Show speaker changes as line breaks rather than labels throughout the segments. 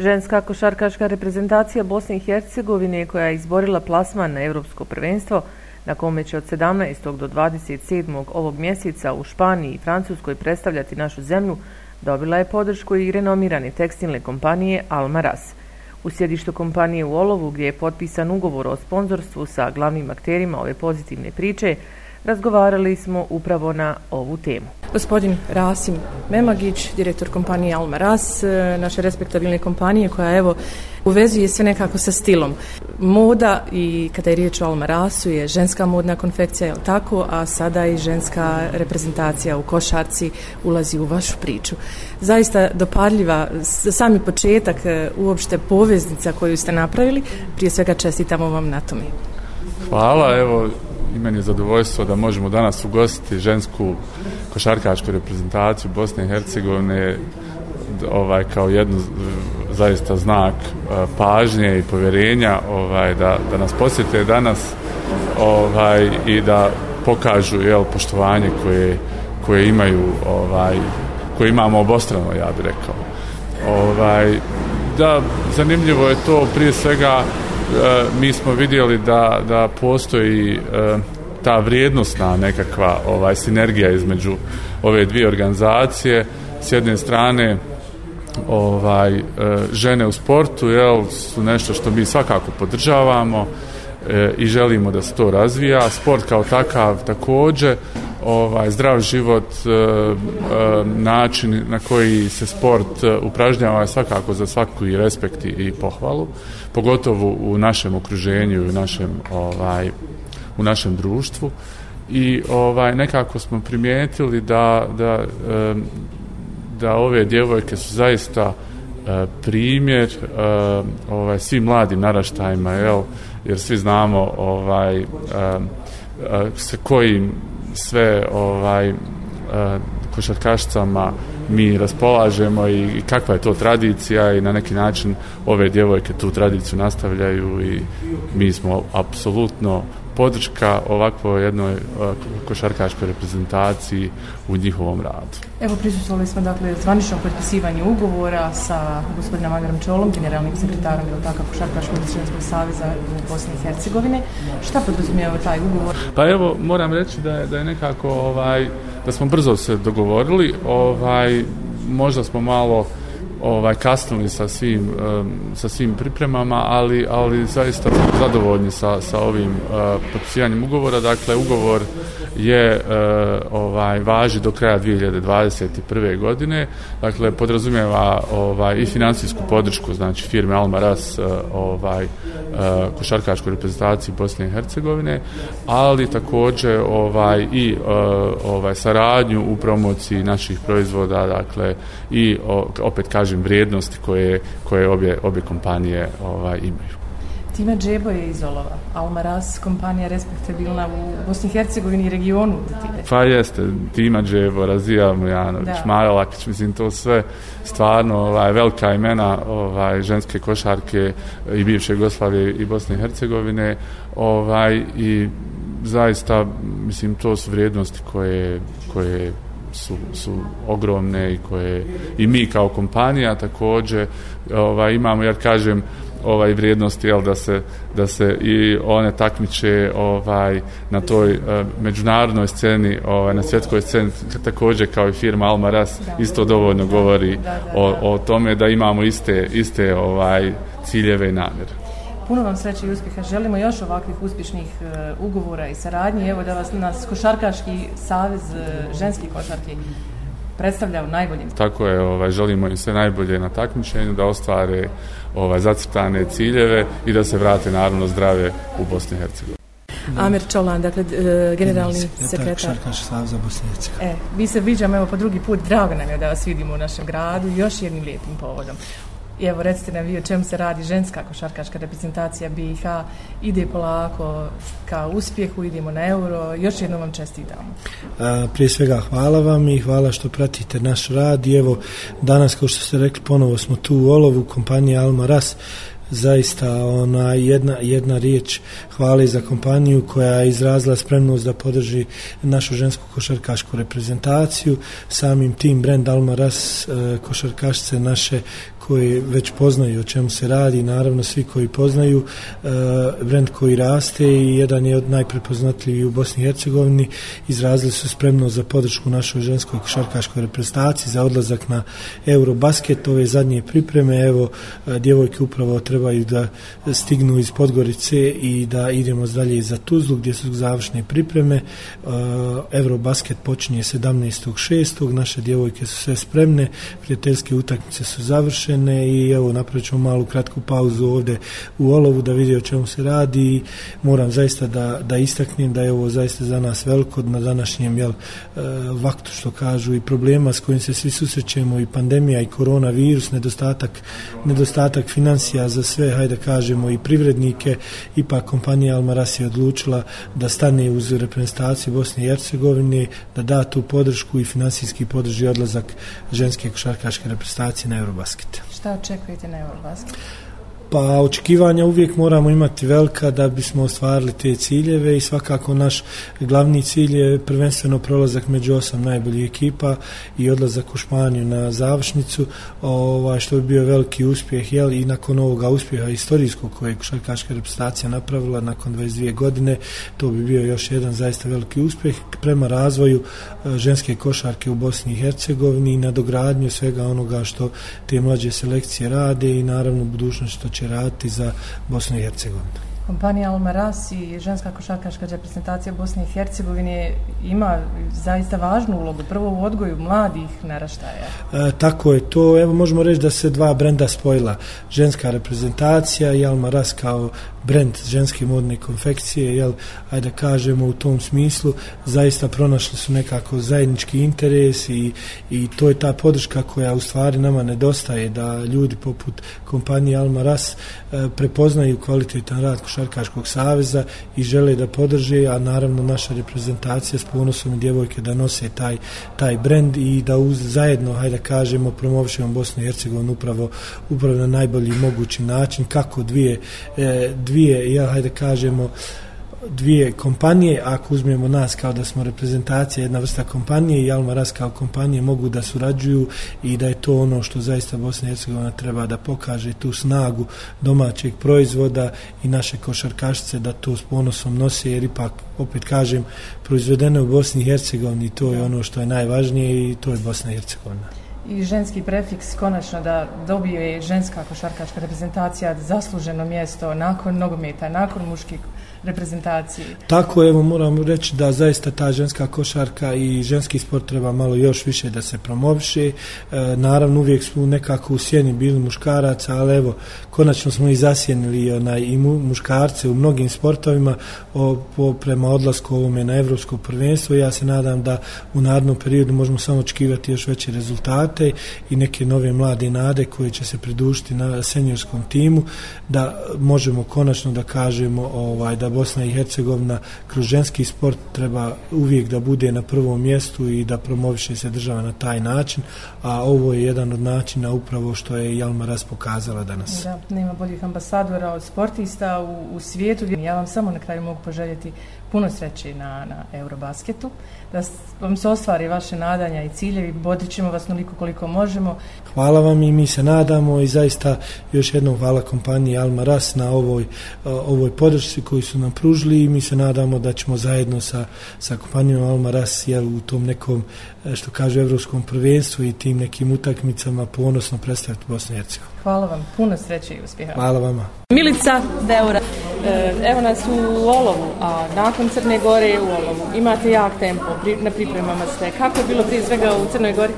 Ženska košarkaška reprezentacija Bosne i Hercegovine koja je izborila plasman na Evropsko prvenstvo, na kome će od 17. do 27. ovog mjeseca u Španiji i Francuskoj predstavljati našu zemlju, dobila je podršku i renomirane tekstilne kompanije Almaraz. U sjedištu kompanije u Olovu, gdje je potpisan ugovor o sponzorstvu sa glavnim akterima ove pozitivne priče, razgovarali smo upravo na ovu temu.
Gospodin Rasim Memagić, direktor kompanije Alma Ras, e, naše respektabilne kompanije koja evo uvezuje sve nekako sa stilom. Moda i kada je riječ o Alma Rasu je ženska modna konfekcija, je tako, a sada i ženska reprezentacija u košarci ulazi u vašu priču. Zaista dopadljiva sami početak e, uopšte poveznica koju ste napravili, prije svega čestitamo vam na tome.
Hvala, evo i meni je zadovoljstvo da možemo danas ugostiti žensku košarkačku reprezentaciju Bosne i Hercegovine ovaj kao jednu zaista znak eh, pažnje i povjerenja ovaj da, da nas posjete danas ovaj i da pokažu jel poštovanje koje koje imaju ovaj koje imamo obostrano ja bih rekao. Ovaj da zanimljivo je to prije svega E, mi smo vidjeli da, da postoji e, ta vrijednostna nekakva ovaj sinergija između ove dvije organizacije. S jedne strane ovaj e, žene u sportu jel su nešto što mi svakako podržavamo i želimo da se to razvija. Sport kao takav također ovaj zdrav život eh, eh, način na koji se sport eh, upražnjava je svakako za svaku i respekt i pohvalu pogotovo u našem okruženju i u našem ovaj u našem društvu. I ovaj nekako smo primijetili da da da ove djevojke su zaista primjer ovaj svim mladim naraštajima jel? Jer svi znamo ovaj se kojim sve ovaj e, košarkašcama mi raspolažemo i kakva je to tradicija i na neki način ove djevojke tu tradiciju nastavljaju i mi smo apsolutno podrška ovakvo jednoj košarkaškoj reprezentaciji u njihovom radu.
Evo prisustvovali smo dakle zvanično potpisivanje ugovora sa gospodinom Magarom Čolom, generalnim sekretarom ili tako košarkaškog ženskog saveza u Bosni i Hercegovine. Šta podrazumijeva taj ugovor?
Pa evo moram reći da je, da je nekako ovaj da smo brzo se dogovorili, ovaj možda smo malo ovaj kasnili sa svim um, sa svim pripremama, ali ali zaista smo zadovoljni sa sa ovim uh, potpisivanjem ugovora. Dakle ugovor je uh, ovaj važi do kraja 2021. godine. Dakle podrazumijeva ovaj i financijsku podršku znači firme Almaras uh, eh, ovaj uh, košarkaškoj reprezentaciji Bosne i Hercegovine, ali također ovaj i uh, ovaj saradnju u promociji naših proizvoda, dakle i opet kažem kažem vrijednosti koje koje obje obje kompanije ovaj imaju.
Tima Džebo je iz Olova, Almaraz kompanija respektabilna u Bosni i Hercegovini i regionu.
Pa jeste, Tima Džebo, Razija Mujanović, Maja Lakić, mislim to sve stvarno ovaj, velika imena ovaj, ženske košarke i bivše Jugoslavije i Bosne i Hercegovine ovaj, i zaista, mislim, to su vrijednosti koje, koje su, su ogromne i koje i mi kao kompanija također ovaj, imamo, ja kažem, ovaj vrijednosti jel da se da se i one takmiče ovaj na toj uh, međunarodnoj sceni ovaj na svjetskoj sceni također kao i firma Almaras da. isto dovoljno govori da, da, da. O, o tome da imamo iste iste ovaj ciljeve i namjere
puno vam sreće i uspjeha. Želimo još ovakvih uspješnih uh, ugovora i saradnji. Evo da vas nas Košarkaški savez uh, ženski košarki predstavlja u najboljim.
Tako je, ovaj, želimo im sve najbolje na takmičenju, da ostvare ovaj, zacrtane ciljeve i da se vrate naravno zdrave u Bosni i Hercegovini.
Amir Čolan, dakle, uh, generalni sekretar.
I.
E, vi se viđamo evo po drugi put, drago nam je da vas vidimo u našem gradu, još jednim lijepim povodom. I evo recite nam vi o čemu se radi. Ženska košarkaška reprezentacija BiH ide polako ka uspjehu, idemo na euro, još jednom vam čestitam.
A, prije svega hvala vam i hvala što pratite naš rad. I evo danas kao što ste rekli ponovo smo tu u Olovu, kompanija Alma Ras, zaista ona jedna jedna riječ hvale za kompaniju koja je izrazila spremnost da podrži našu žensku košarkašku reprezentaciju. Samim tim brend Almaras e, košarkašce naše koje već poznaju o čemu se radi, naravno svi koji poznaju e, brend koji raste i jedan je od najprepoznatljivih u Bosni i Hercegovini, izrazili su spremno za podršku našoj ženskoj košarkaškoj reprezentaciji za odlazak na Eurobasket, ove zadnje pripreme, evo e, djevojke upravo trebaju da stignu iz Podgorice i da idemo dalje za Tuzlu gdje su završne pripreme. E, Eurobasket počinje 17.6. Naše djevojke su sve spremne, prijateljske utakmice su završene i evo napravit ćemo malu kratku pauzu ovde u Olovu da vidi o čemu se radi i moram zaista da, da istaknem da je ovo zaista za nas veliko na današnjem jel, e, vaktu što kažu i problema s kojim se svi susrećemo i pandemija i koronavirus, nedostatak, nedostatak financija za sve, hajde kažemo i privrednike, ipak kompanija Almaras je odlučila da stane uz reprezentaciju Bosne i Hercegovine, da da tu podršku i finansijski podrži odlazak ženske košarkaške reprezentacije na Eurobasket.
Šta očekujete na Eurobasket?
Pa očekivanja uvijek moramo imati velika da bismo ostvarili te ciljeve i svakako naš glavni cilj je prvenstveno prolazak među osam najboljih ekipa i odlazak u Španiju na završnicu, ovaj, što bi bio veliki uspjeh jel, i nakon ovoga uspjeha istorijskog koje je košarkaška reprezentacija napravila nakon 22 godine, to bi bio još jedan zaista veliki uspjeh prema razvoju eh, ženske košarke u Bosni i Hercegovini i nadogradnju svega onoga što te mlađe selekcije rade i naravno budućnost što će će raditi za Bosnu i Hercegovinu.
Kompanija Almaras i ženska košarkaška reprezentacija Bosne i Hercegovine ima zaista važnu ulogu, prvo u odgoju mladih naraštaja.
E, tako je to, evo možemo reći da se dva brenda spojila, ženska reprezentacija i Almaras kao brend ženske modne konfekcije, jel, ajde da kažemo u tom smislu, zaista pronašli su nekako zajednički interes i, i to je ta podrška koja u stvari nama nedostaje, da ljudi poput kompanije Alma Ras e, prepoznaju kvalitetan rad Košarkaškog saveza i žele da podrže, a naravno naša reprezentacija s ponosom i djevojke da nose taj, taj brend i da uz, zajedno, hajde da kažemo, promovišemo Bosnu i Hercegovinu upravo, upravo na najbolji mogući način, kako dvije, e, dvije, ja hajde kažemo, dvije kompanije, ako uzmemo nas kao da smo reprezentacija, jedna vrsta kompanije i Alma Ras kao kompanije mogu da surađuju i da je to ono što zaista Bosna i Hercegovina treba da pokaže tu snagu domaćeg proizvoda i naše košarkašice da to s ponosom nose jer ipak, opet kažem, proizvedene u Bosni i Hercegovini to je ono što je najvažnije i to je Bosna i Hercegovina
i ženski prefiks konačno da dobije ženska košarkaška reprezentacija zasluženo mjesto nakon nogometa, nakon muških reprezentaciji.
Tako, evo, moram reći da zaista ta ženska košarka i ženski sport treba malo još više da se promoviše. E, naravno, uvijek smo nekako u sjeni bili muškaraca, ali evo, konačno smo i zasjenili onaj, i mu, muškarce u mnogim sportovima o, po, prema odlasku ovome na evropsko prvenstvo. Ja se nadam da u narodnom periodu možemo samo očekivati još veće rezultate i neke nove mlade nade koje će se pridušiti na seniorskom timu, da možemo konačno da kažemo ovaj, da Bosna i Hercegovina kroz ženski sport treba uvijek da bude na prvom mjestu i da promoviše se država na taj način, a ovo je jedan od načina upravo što je Jalma Ras pokazala danas.
Da, nema boljih ambasadora od sportista u, u svijetu. Ja vam samo na kraju mogu poželjeti puno sreće na, na Eurobasketu, da vam se ostvari vaše nadanja i ciljevi, bodit ćemo vas noliko koliko možemo.
Hvala vam i mi se nadamo i zaista još jednom hvala kompaniji Alma Ras na ovoj, ovoj podršci koju su nam pružili i mi se nadamo da ćemo zajedno sa, sa kompanijom Alma Ras jel, u tom nekom, e, što kaže, evropskom prvenstvu i tim nekim utakmicama ponosno predstaviti Bosnu i Hercegovinu.
Hvala vam, puno sreće i uspjeha.
Hvala vama.
Milica Deura. E, evo nas u Olovu, a nakon Crne Gore u Olovu. Imate jak tempo, na pripremama ste. Kako je bilo prije svega u Crnoj Gori?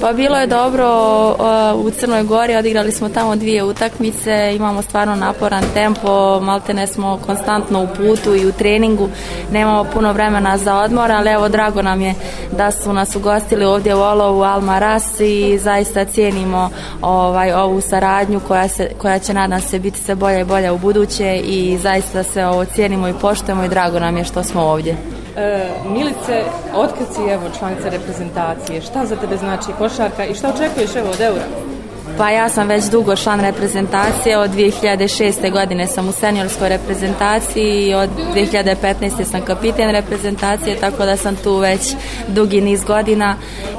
Pa bilo je dobro uh, u Crnoj Gori, odigrali smo tamo dvije utakmice, imamo stvarno naporan tempo, malte ne smo konstantno u putu i u treningu, nemamo puno vremena za odmor, ali evo drago nam je da su nas ugostili ovdje u Olovu Alma Ras i zaista cijenimo ovaj, ovu saradnju koja, se, koja će nadam se biti sve bolja i bolja u buduće i zaista se ovo cijenimo i poštujemo i drago nam je što smo ovdje.
E, Milice, otkad si evo članica reprezentacije, šta za tebe znači košarka i šta očekuješ evo od Eura?
Pa ja sam već dugo član reprezentacije, od 2006. godine sam u seniorskoj reprezentaciji i od 2015. sam kapiten reprezentacije, tako da sam tu već dugi niz godina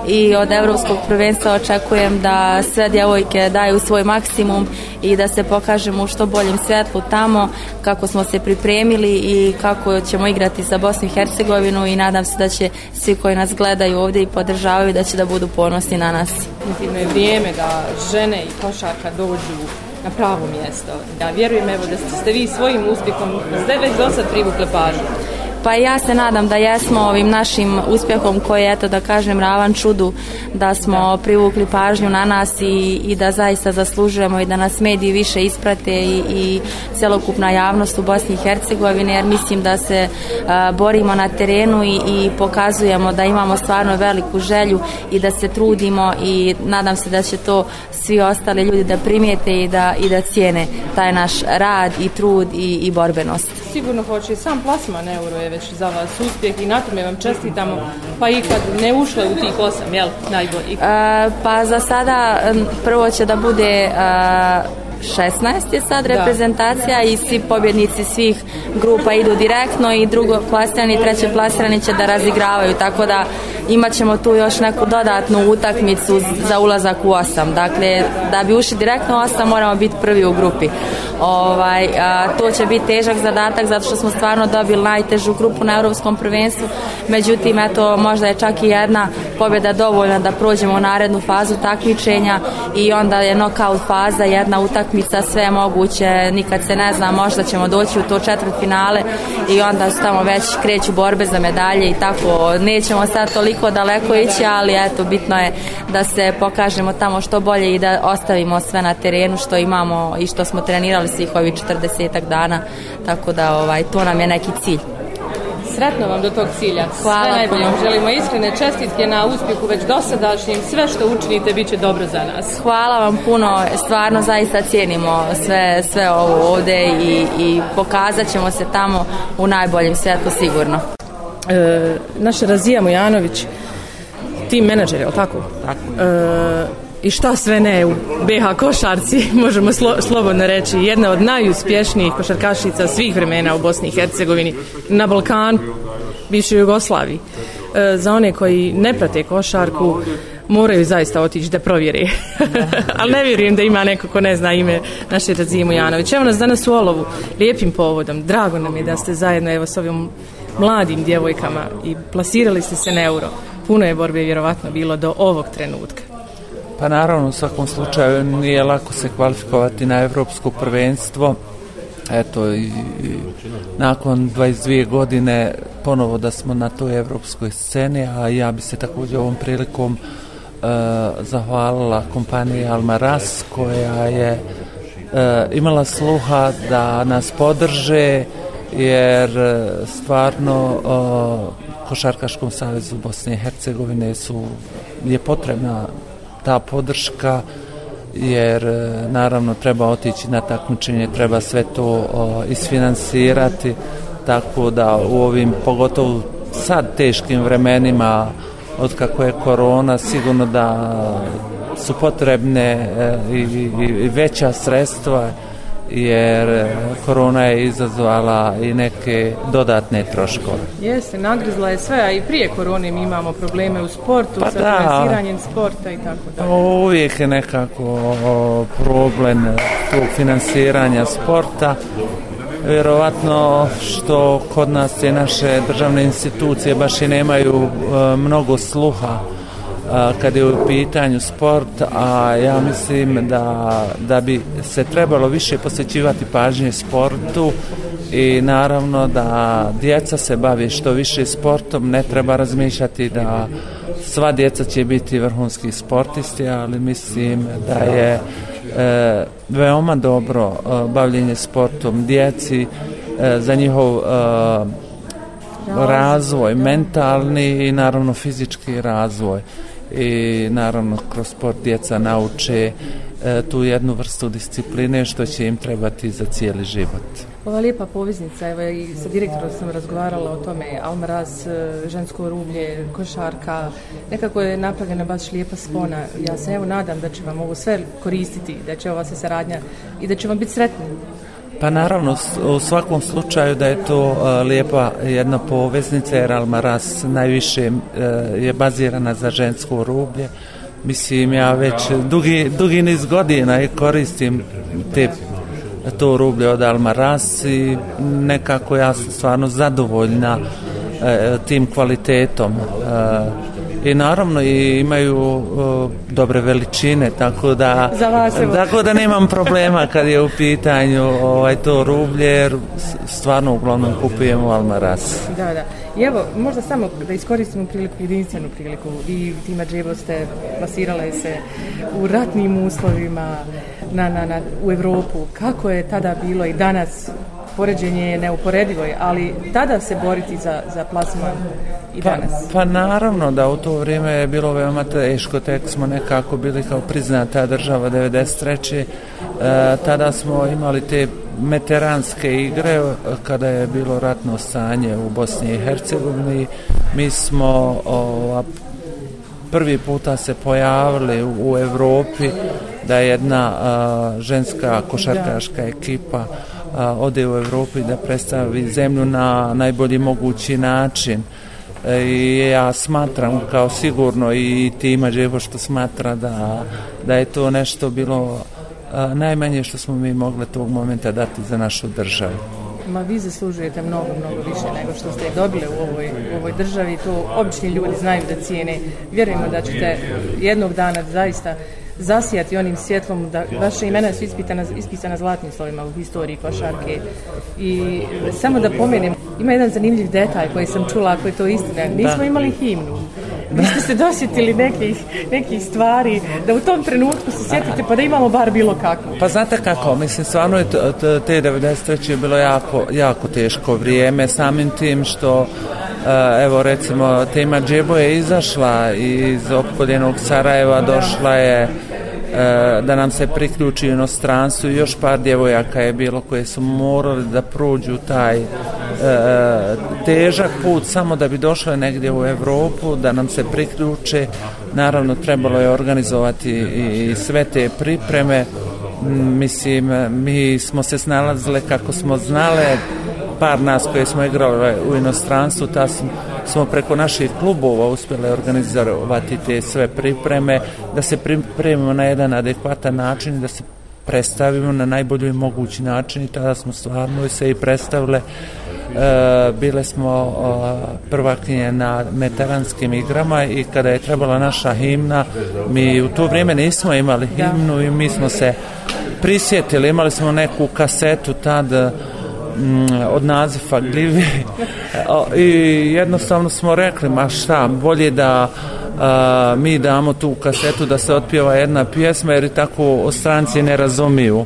i od Evropskog prvenstva očekujem da sve djevojke daju svoj maksimum i da se pokažemo u što boljem svetlu tamo, kako smo se pripremili i kako ćemo igrati za Bosnu i Hercegovinu i nadam se da će svi koji nas gledaju ovdje i podržavaju da će da budu ponosni na nas.
Intimno je vrijeme da žene i košarka dođu na pravo mjesto. Da vjerujem evo da ste vi svojim uspjehom sve već do sad privukle pažnju.
Pa ja se nadam da jesmo ovim našim uspjehom koji je, eto da kažem, ravan čudu da smo privukli pažnju na nas i, i da zaista zaslužujemo i da nas mediji više isprate i, i celokupna javnost u Bosni i Hercegovini jer mislim da se a, borimo na terenu i, i pokazujemo da imamo stvarno veliku želju i da se trudimo i nadam se da će to svi ostali ljudi da primijete i da, i da cijene taj naš rad i trud i, i borbenost.
Sigurno hoće sam plasman euro je već za vas uspjeh i na tome vam čestitamo, pa i kad ne ušle u tih osam, jel, najbolji?
E, pa za sada prvo će da bude... A, 16 je sad reprezentacija i svi pobjednici svih grupa idu direktno i drugo plasirani i treće plasirani će da razigravaju tako da imat ćemo tu još neku dodatnu utakmicu za ulazak u osam. Dakle da bi ušli direktno u osam moramo biti prvi u grupi. Ovaj, a, to će biti težak zadatak zato što smo stvarno dobili najtežu grupu na Europskom prvenstvu. Međutim eto možda je čak i jedna pobjeda dovoljna da prođemo u narednu fazu takmičenja i onda je knockout faza jedna utakmica sve sve moguće, nikad se ne zna, možda ćemo doći u to četvrt finale i onda su tamo već kreću borbe za medalje i tako, nećemo sad toliko daleko ići, ali eto, bitno je da se pokažemo tamo što bolje i da ostavimo sve na terenu što imamo i što smo trenirali svih ovih 40 dana, tako da ovaj, to nam je neki cilj
sretno vam do tog cilja.
Hvala
sve najbolje vam želimo iskrene čestitke na uspjehu već dosadašnjim. Sve što učinite bit će dobro za nas.
Hvala vam puno. Stvarno zaista cijenimo sve, sve ovo ovde i, i pokazat ćemo se tamo u najboljem svijetu sigurno.
E, naša Razija Mujanović, tim menadžer, je li tako?
Tako.
E, i šta sve ne u BH košarci, možemo slo, slobodno reći, jedna od najuspješnijih košarkašica svih vremena u Bosni i Hercegovini, na Balkanu, bivšoj Jugoslaviji. E, za one koji ne prate košarku, moraju zaista otići da provjeri. Ali ne vjerujem da ima neko ko ne zna ime naše Razimu Janović. Evo nas danas u Olovu, lijepim povodom. Drago nam je da ste zajedno evo, s ovim mladim djevojkama i plasirali ste se na euro. Puno je borbe vjerovatno bilo do ovog trenutka.
Pa naravno u svakom slučaju nije lako se kvalifikovati na evropsko prvenstvo. Eto i, i nakon 22 godine ponovo da smo na toj evropskoj sceni, a ja bi se također ovom prilikom uh, zahvalila kompaniji Almaras koja je e, imala sluha da nas podrže jer e, stvarno uh, Košarkaškom savezu Bosne i Hercegovine su je potrebna ta podrška jer e, naravno treba otići na takmičenje, treba sve to o, isfinansirati tako da u ovim pogotovo sad teškim vremenima od kako je korona sigurno da su potrebne e, i, i, i veća sredstva jer korona je izazvala i neke dodatne troškove.
Jeste, nagrizla je sve, a i prije korone mi imamo probleme u sportu pa sa da, finansiranjem sporta i tako da.
Uvijek je nekako problem tog finansiranja sporta. Vjerovatno što kod nas je naše državne institucije baš i nemaju e, mnogo sluha kad je u pitanju sport, a ja mislim da, da bi se trebalo više posjećivati pažnje sportu i naravno da djeca se bavi što više sportom, ne treba razmišljati da sva djeca će biti vrhunski sportisti, ali mislim da je e, veoma dobro e, bavljenje sportom djeci e, za njihov e, razvoj, mentalni i naravno fizički razvoj i naravno kroz sport djeca nauče e, tu jednu vrstu discipline što će im trebati za cijeli život.
Ova lijepa poveznica, evo i sa direktorom sam razgovarala o tome, Almaraz, e, žensko rublje, košarka, nekako je napravljena baš lijepa spona. Ja se evo nadam da će vam ovo sve koristiti, da će ova se saradnja i da će vam biti sretni.
Pa naravno, u svakom slučaju da je to uh, lijepa jedna poveznica, jer Almaraz najviše uh, je bazirana za žensko rublje. Mislim, ja već dugi, dugi niz godina i koristim te to rublje od Almaraz i nekako ja sam stvarno zadovoljna uh, tim kvalitetom. Uh, i naravno i imaju uh, dobre veličine tako da
Za vas,
tako da nemam problema kad je u pitanju ovaj to rublje jer stvarno uglavnom kupujemo Almaraz.
Da, da. I evo, možda samo da iskoristimo priliku, jedinstvenu priliku. Vi, Tima Džebo, ste plasirale se u ratnim uslovima na, na, na, u Evropu. Kako je tada bilo i danas poređenje je neuporedivo, ali tada se boriti za, za plasman i
pa,
danas?
Pa naravno da u to vrijeme je bilo veoma teško, tek smo nekako bili kao priznata država 93. E, tada smo imali te meteranske igre kada je bilo ratno stanje u Bosni i Hercegovini. Mi smo o, prvi puta se pojavili u, u Evropi da je jedna a, ženska košarkaška ekipa a, ode u Evropu i da predstavi zemlju na najbolji mogući način. E, I ja smatram kao sigurno i tima Đevo što smatra da, da je to nešto bilo a, najmanje što smo mi mogli tog momenta dati za našu državu.
Ma vi zaslužujete mnogo, mnogo više nego što ste dobile u ovoj, u ovoj državi. To obični ljudi znaju da cijene. Vjerujemo da ćete jednog dana zaista zasijati onim svjetlom da vaše imena su ispitana, ispisana zlatnim slovima u historiji košarke i samo da pomenem ima jedan zanimljiv detalj koji sam čula ako je to istina nismo da. imali himnu vi ste se dosjetili nekih, nekih stvari da u tom trenutku se sjetite pa da imamo bar bilo kako
pa znate kako mislim stvarno je te 93. je bilo jako, jako teško vrijeme samim tim što evo recimo tema Džebo je izašla iz opkoljenog Sarajeva došla je e, da nam se priključi inostranstvu. Još par djevojaka je bilo koje su morali da prođu taj e, težak put samo da bi došle negdje u Evropu da nam se priključe. Naravno trebalo je organizovati i sve te pripreme. Mislim mi smo se snalazile kako smo znale par nas koje smo igrali u inostranstvu ta smo preko naših klubova uspjeli organizovati te sve pripreme, da se pripremimo na jedan adekvatan način, da se predstavimo na najbolji mogući način i tada smo stvarno se i predstavile. E, bile smo e, prvakinje na meteranskim igrama i kada je trebala naša himna mi u to vrijeme nismo imali himnu i mi smo se prisjetili, imali smo neku kasetu tada Mm, od nazifa gljivi i jednostavno smo rekli ma šta, bolje da a, mi damo tu kasetu da se otpjeva jedna pjesma jer i tako stranci ne razumiju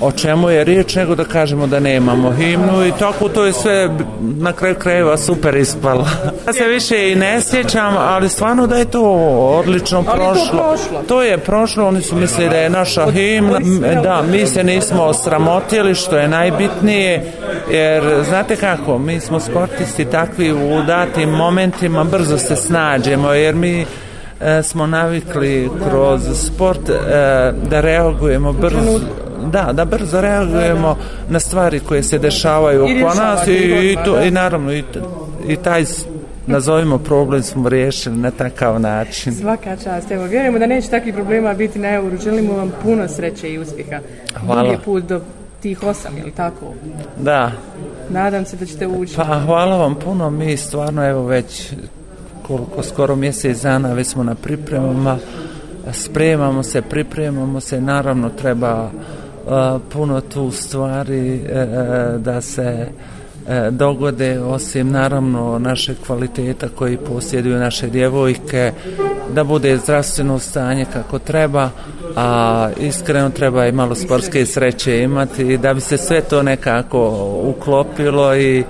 o čemu je riječ nego da kažemo da nemamo himnu i tako to je sve na kraju krajeva super ispalo. Ja se više i ne sjećam, ali stvarno da je to odlično prošlo. To, prošlo. to je prošlo, oni su mislili da je naša himna. Da, mi se nismo sramotili što je najbitnije, jer znate kako, mi smo sportisti takvi u datim momentima brzo se snađemo, jer mi e, smo navikli kroz sport e, da reagujemo brzo da, da brzo reagujemo na stvari koje se dešavaju oko nas i, i, to, i naravno i, i taj nazovimo problem smo riješili na takav način.
Svaka čast. Evo, vjerujemo da neće takvih problema biti na euru. Želimo vam puno sreće i uspjeha.
Hvala.
Drugi put do tih osam, je li tako?
Da.
Nadam se da ćete ući.
Pa hvala vam puno. Mi stvarno evo već koliko skoro mjesec dana već smo na pripremama. Spremamo se, pripremamo se. Naravno treba E, puno tu stvari e, e, da se dogode osim naravno naše kvaliteta koji posjeduju naše djevojke da bude zdravstveno stanje kako treba a iskreno treba i malo sportske sreće imati da bi se sve to nekako uklopilo i e,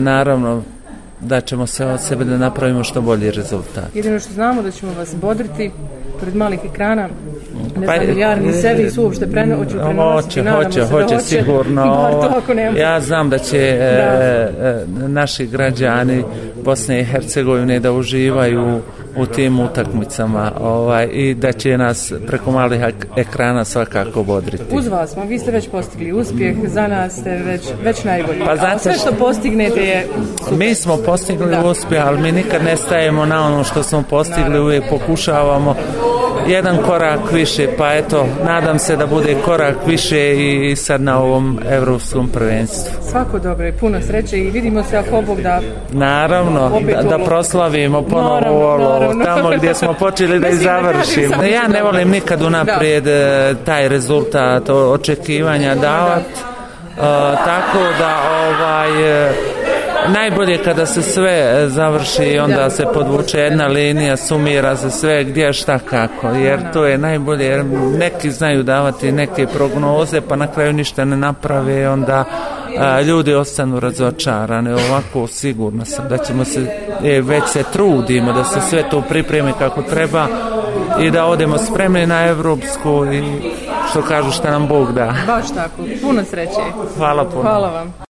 naravno da ćemo se od sebe da napravimo što bolji rezultat.
Jedino što znamo da ćemo vas bodriti pred malih ekrana, ne pa, znam, jarni sebi su uopšte preno, hoću prenositi,
hoće, hoće, hoće, hoće, sigurno. To, ja znam da će da. E, e, naši građani Bosne i Hercegovine da uživaju u tim utakmicama ovaj, i da će nas preko malih ekrana svakako bodriti.
Uz vas smo, vi ste već postigli uspjeh, za nas ste već, već najbolji. Pa znate, sve što postignete je super.
Mi smo postigli da. uspjeh, ali mi nikad ne stajemo na ono što smo postigli, Naravno. uvijek pokušavamo jedan korak više, pa eto, nadam se da bude korak više i sad na ovom evropskom prvenstvu.
Svako dobro i puno sreće i vidimo se ako Bog da...
Naravno, da, da proslavimo ponovo ovo, tamo gdje smo počeli da i završimo. Ja ne volim nikad unaprijed. E, taj rezultat očekivanja davati, uh, tako da ovaj... Uh, najbolje kada se sve završi i onda se podvuče jedna linija, sumira se sve gdje šta kako, jer to je najbolje, jer neki znaju davati neke prognoze pa na kraju ništa ne naprave onda a, ljudi ostanu razočarane ovako sigurno sam da ćemo se e, već se trudimo da se sve to pripremi kako treba i da odemo spremni na evropsku i što kažu šta nam Bog da.
Baš tako, puno sreće.
Hvala puno.
Hvala vam